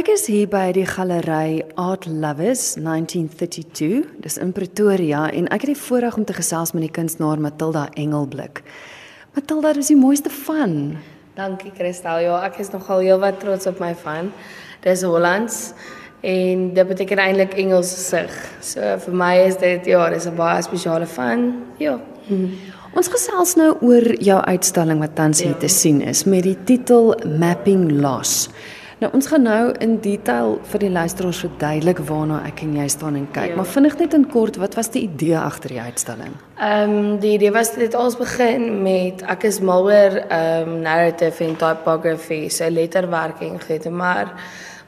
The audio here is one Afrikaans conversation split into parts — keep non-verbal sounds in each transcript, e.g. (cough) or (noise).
Ek is hier by die galery Art Lovers 1932. Dis in Pretoria en ek het die voorreg om te gesels met die kunstenaar Matilda Engelblik. Matilda, dis die mooiste van. Dankie Christel. Ja, ek is nogal heelwat trots op my van. Dis Hollands en dit beteken eintlik Engels gesig. So vir my is dit ja, dis 'n baie spesiale van. Ja. Hmm. Ons gesels nou oor jou uitstalling wat tans hier ja. te sien is met die titel Mapping Loss. Nou ons gaan nou in detail vir die luisteraars verduidelik waarna ek en jy staan en kyk. Ja. Maar vinnig net in kort, wat was die idee agter die uitstalling? Ehm um, die idee was dit ons begin met ek is mal oor ehm um, narrative en typography, so letterwerking gehad, maar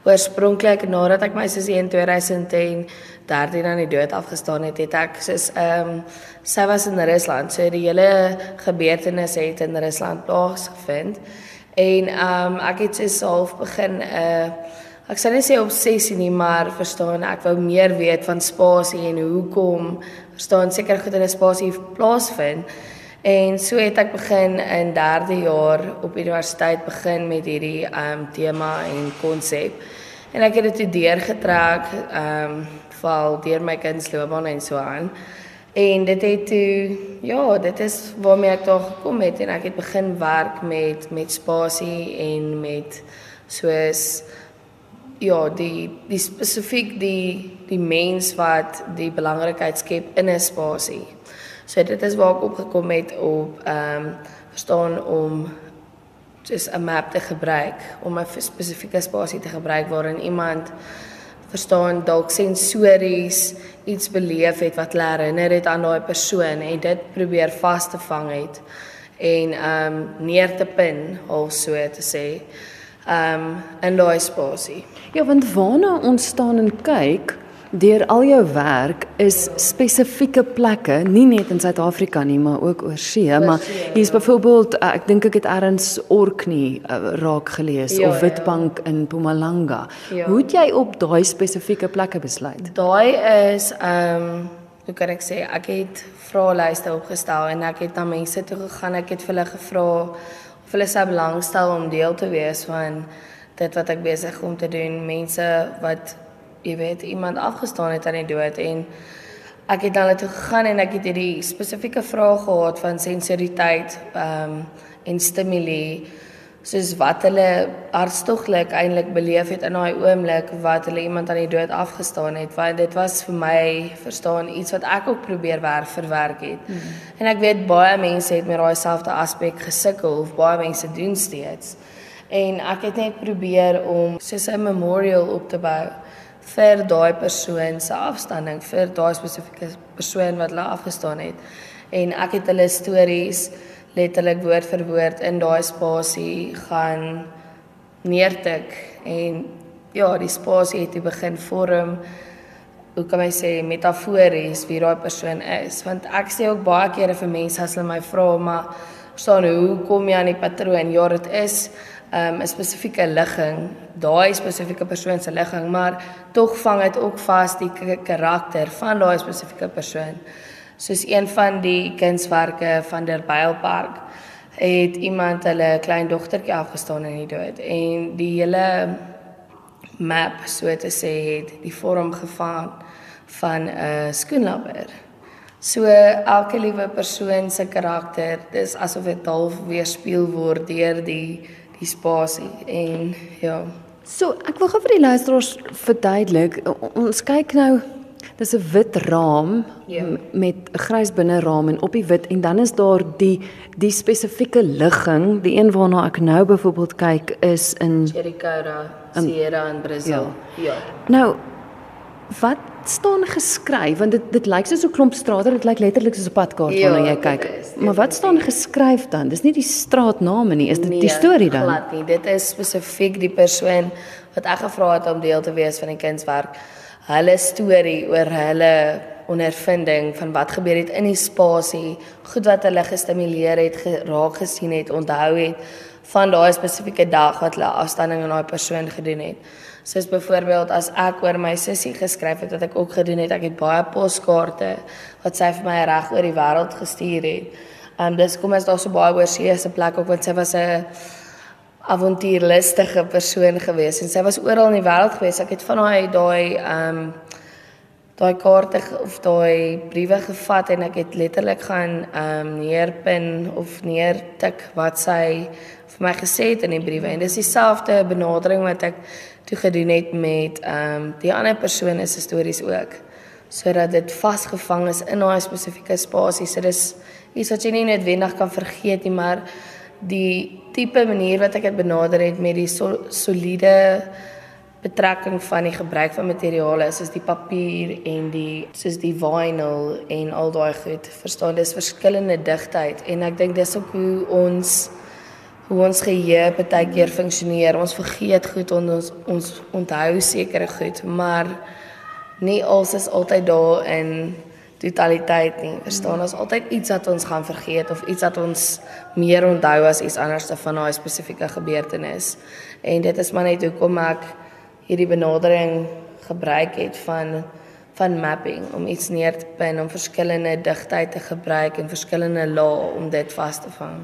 oorspronklik nadat ek my sussie in 2010 13 aan die dood afgestaan het, het ek soos ehm um, sy was in Rusland, so die hele gebeurtenis het in Rusland plaasgevind. En ehm um, ek het se self begin 'n uh, ek sal net sê obsessie nie, maar verstaan ek wou meer weet van spasie en hoekom verstaan seker goed in 'n spasie plaasvind. En so het ek begin in 3de jaar op universiteit begin met hierdie ehm um, tema en konsep. En ek het dit deurgetrek ehm um, val deur my kindsloopbaan en so aan. En dit het toe ja, dit is waarmee ek daar gekom het en ek het begin werk met met spasie en met soos ja, die die spesifiek die die mens wat die belangrikheid skep in 'n spasie. So dit is waar ek opgekom het op ehm um, verstaan om just 'n map te gebruik om 'n spesifieke spasie te gebruik waarin iemand verstaan dalk sensories iets beleef het wat hulle herinner het aan daai persoon en dit probeer vas te vang het en ehm um, neer te pin of so te sê ehm um, in daai spasie. Ja, want waarna ons staan en kyk deur al jou werk is spesifieke plekke, nie net in Suid-Afrika nie, maar ook oor see, maar hier's ja. byvoorbeeld uh, ek dink ek het erns Orkney uh, raak gelees ja, of ja. Witbank ja. in Mpumalanga. Ja. Hoe het jy op daai spesifieke plekke besluit? Daai is ehm um, hoe kan ek sê, ek het vraelyste opgestel en ek het na mense toe gegaan, ek het vir hulle gevra of hulle sou belangstel om deel te wees van dit wat ek besig om te doen, mense wat jy weet iemand afgestaan het aan die dood en ek het dan net gegaan en ek het hierdie spesifieke vraag gehad van sensoriteit ehm um, en stimule soos wat hulle hartstoglik eintlik beleef het in daai oomblik wat hulle iemand aan die dood afgestaan het want dit was vir my verstaan iets wat ek ook probeer werk verwerk het. Mm -hmm. en ek weet baie mense het met daai selfde aspek gesukkel of baie mense doen steeds. En ek het net probeer om soos 'n memorial op te bou vir daai persoon se afstanding vir daai spesifieke persoon wat hulle afgestaan het. En ek het hulle stories letterlik woord vir woord in daai spasie gaan neertik. En ja die spasie het begin vorm hoe kan ek sê metafories wie daai persoon is. Want ek sê ook baie kere vir mense as hulle my vra maar staan hoe kom jy aan die patroon? Ja dit is um, 'n spesifieke ligging, daai spesifieke persoon se ligging, maar tog vang dit ook vas die karakter van daai spesifieke persoon. Soos een van die kunswerke van der Bylpark het iemand hulle klein dogtertjie afgestaan in die dood en die hele map so te sê het die vorm gevang van 'n skoenlapper. So elke liewe persoon se karakter, dis asof dit half weerspieël word deur die die spasie en ja. So, ek wil gou vir die luisteraars verduidelik. Ons kyk nou dis 'n wit raam ja. met 'n grys binneraam en op die wit en dan is daar die die spesifieke ligging, die een waarna ek nou byvoorbeeld kyk is in Jericho, Sierra in Brazil. Ja. ja. Nou wat staan geskryf want dit dit lyk soos 'n klomp strate dit lyk letterlik soos 'n padkaart ja, wanneer jy kyk. is, maar wat staan geskryf dan? Dis nie die straatname nie is dit nee, die storie dan? glad nie. Dit is spesifiek die persoon wat ek gevra het om deel te wees van die kindswerk hulle storie oor hulle ondervinding van wat gebeur het in die spasie goed wat hulle gestimuleer het geraak gesien het onthou het van daai spesifieke dag wat hulle afstanding aan daai persoon gedoen het Soos byvoorbeeld as ek oor my sussie geskryf het wat ek ook gedoen het, ek het baie poskaarte wat sy vir my reg oor die wêreld gestuur het. Um dis kom as daar so baie oor see se plek ook want sy was 'n avontuurlustige persoon gewees en sy was oral in die wêreld gewees. Ek het van haar daai um, daai kaarte of daai briewe gevat en ek het letterlik gaan ehm um, neerpin of neertik wat sy vir my gesê het in die briewe en dis dieselfde benadering wat ek toe gedoen het met ehm um, die ander persone se stories ook sodat dit vasgevang is in daai spesifieke spasie. So dis iets wat jy nie net wendig kan vergeet nie, maar die tipe manier wat ek dit benader het met die so, soliede betrekking van die gebruik van materiale is soos die papier en die soos die vinyl en al daai goed. Verstaan, dis verskillende digtheid en ek dink dis ook hoe ons hoe ons geheue baie keer funksioneer. Ons vergeet goed en ons ons onthou sekere goed, maar nie alles is altyd daar in totaliteit nie. Verstaan, ons altyd iets wat ons gaan vergeet of iets wat ons meer onthou as iets anders van 'n spesifieke gebeurtenis. En dit is maar net hoekom ek hierdie benadering gebruik het van van mapping om iets neer te pin om verskillende digtheid te gebruik en verskillende lae om dit vas te vang.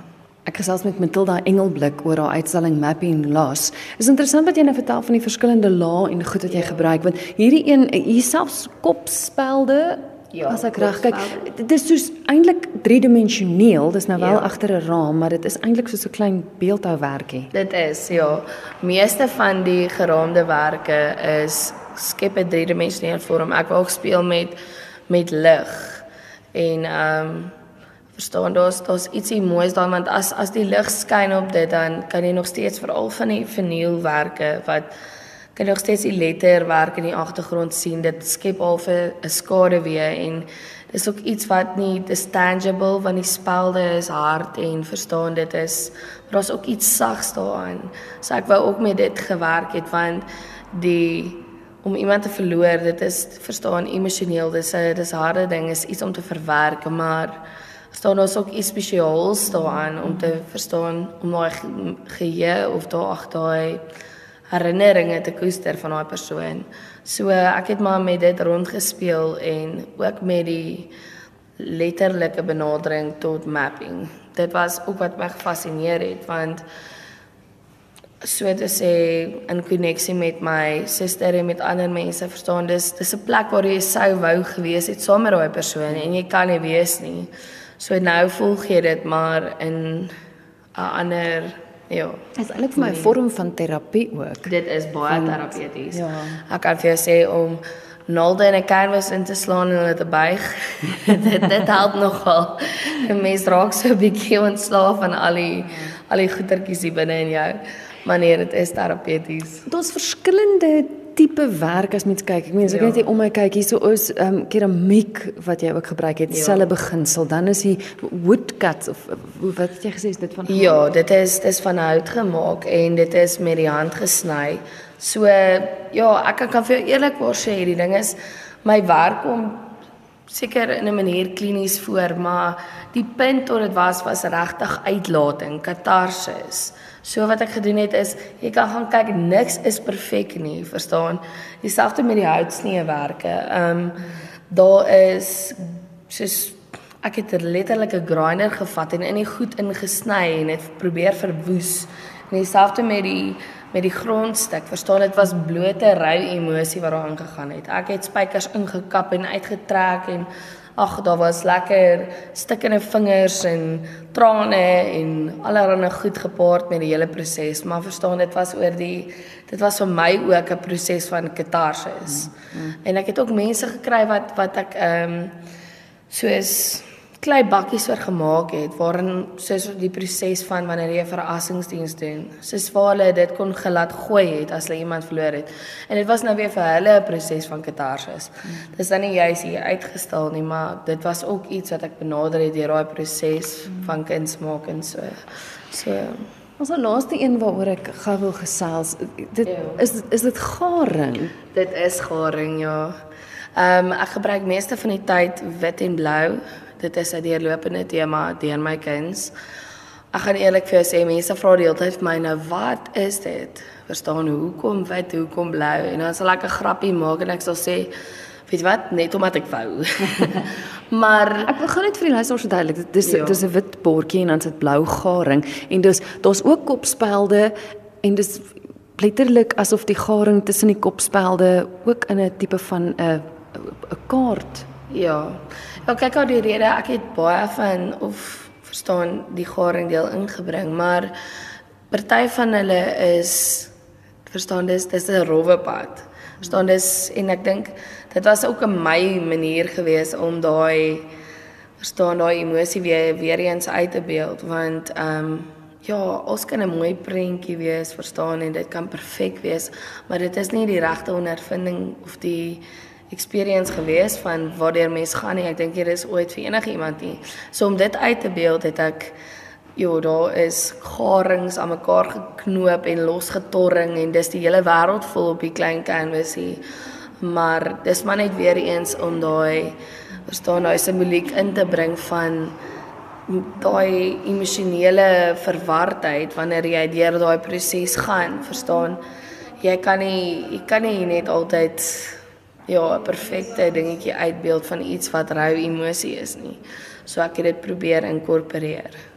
Ek gesels met Matilda Engelblik oor haar uitstalling Mapping Loss. Is interessant wat jy nou vertel van die verskillende lae en goed wat jy ja. gebruik want hierdie een hier selfs kopspelde Ja, as ek reg kyk, dit is soos eintlik driedimensioneel. Dis nou wel ja. agter 'n raam, maar dit is eintlik soos 'n klein beeldhouwerkie. Dit is ja. Meeste van die geraamde werke is skep 'n driedimensionele vorm. Ek wou speel met met lig. En ehm um, verstaan daar's daar's ietsie moois daarin want as as die lig skyn op dit dan kan jy nog steeds veral van die vernielwerke wat kan nog steeds die letterwerk in die agtergrond sien. Dit skep al 'n skade weer en dis ook iets wat nie dis tangible want die spelde is hard en verstaan dit is maar daar's ook iets sags daarin. So ek wou ook met dit gewerk het want die om iemand te verloor, dit is verstaan emosioneel, dis 'n dis harde ding, is iets om te verwerk, maar staan daar ook iets spesiaals daarin om te verstaan om daai geheue of daai ag daai herinneringe te koester van daai persoon. So ek het maar met dit rondgespeel en ook met die letterlike benadering tot mapping. Dit was ook wat my gefassineer het want so te sê in koneksie met my suster en met ander mense verstaan dis dis 'n plek waar jy sou wou gewees het saam met daai persoon en jy kan nie wees nie. So nou volg jy dit maar in 'n ander Ja. Dit is eintlik vir my 'n vorm van terapie ook. Dit is baie terapeuties. Ja. Ek kan vir jou sê om naalde in 'n canvas in te slaan en hulle te buig. (laughs) dit dit help nogal. 'n Mens raak so 'n bietjie ontslaaf van al die al die goetertjies hier binne in jou. Maar nee, dit is terapeuties. Daar's verskillende tipe werk as mens kyk. Ek meen as ek ja. net hier om my kyk, hierso is ehm um, keramiek wat jy ook gebruik het, ja. selfe beginsel. Dan is die woodcut of wat het jy gesê is dit van hout? Ja, dit is dis van hout gemaak en dit is met die hand gesny. So ja, ek kan vir jou eerlikwaar sê hierdie ding is my werk om seker in 'n manier klinies voor, maar die punt tot dit was was regtig uitlating, katarsis. So wat ek gedoen het is jy kan gaan kyk niks is perfek nie, verstaan? Dieselfde met die houtsneewerke. Ehm um, daar is soos ek het 'n letterlike grinder gevat en in die goed ingesny en dit probeer verwoes. En dieselfde met die met die grondstuk. Verstaan dit was blote rou emosie wat daar aangegaan het. Ek het spykers ingekap en uitgetrek en ag daar was lekker stikkende vingers en trane en allerlei goed gepaard met die hele proses maar verstaan dit was oor die dit was vir my ook 'n proses van katarsis mm, mm. en ek het ook mense gekry wat wat ek ehm um, soos klei bakkies oor gemaak het waarin soos die proses van wanneer jy verrassingsdiens doen. Soos waar hulle dit kon gelat gooi het as hulle iemand verloor het. En dit was nou weer vir hulle 'n proses van katarsis. Hmm. Dis dan nie juis hier uitgestal nie, maar dit was ook iets wat ek benader het deur daai proses hmm. van kunsmaak en so. So Ons laaste een waaroor ek gou wil gesels. Dit ja. is is dit garing. Dit is garing, ja. Ehm um, ek gebruik meeste van die tyd wit en blou dit is 'n deurlopende tema deur my kinders. Ek gaan eerlik vir jou sê mense vra die hele tyd vir my nou wat is dit? Verstaan hoekom wit, hoekom blou? En dan sal ek 'n grappie maak en ek sal sê weet wat net omdat ek wou. (laughs) Maar ek wil gaan net vir die luisteraars verduidelik. Dit is Ja. dis 'n wit bordjie en dan sit blou garing en dis daar's ook kopspelde en dis letterlik asof die garing tussen die kopspelde ook in 'n tipe van 'n 'n kaart. Ja. Ja, kyk ou die rede ek het baie van of verstaan die garing deel ingebring, maar party van hulle is verstaan dis dis 'n rowwe pad. Verstaan dis en ek dink dit was ook 'n my manier gewees om daai verstaan daai emosie weer weer eens uit te beeld want ehm um, ja, ons kan 'n mooi prentjie wees, verstaan en dit kan perfek wees, maar dit is nie die regte ondervinding of die experience gewees van waardeur mens gaan nie. Ek dink hier is ooit vir enige iemand nie. So om dit uit te beeld het ek Ja, daar is garings aan mekaar geknoop en losgetorring en dis die hele wêreld vol op die klein canvasie. Maar dis maar net weer eens om daai verstaan daai simboliek in te bring van daai emosionele verwardheid wanneer jy deur daai proses gaan, verstaan? Jy kan nie jy kan nie net altyd ja, 'n perfekte dingetjie uitbeeld van iets wat rou emosie is nie. So ek het dit probeer inkorporeer.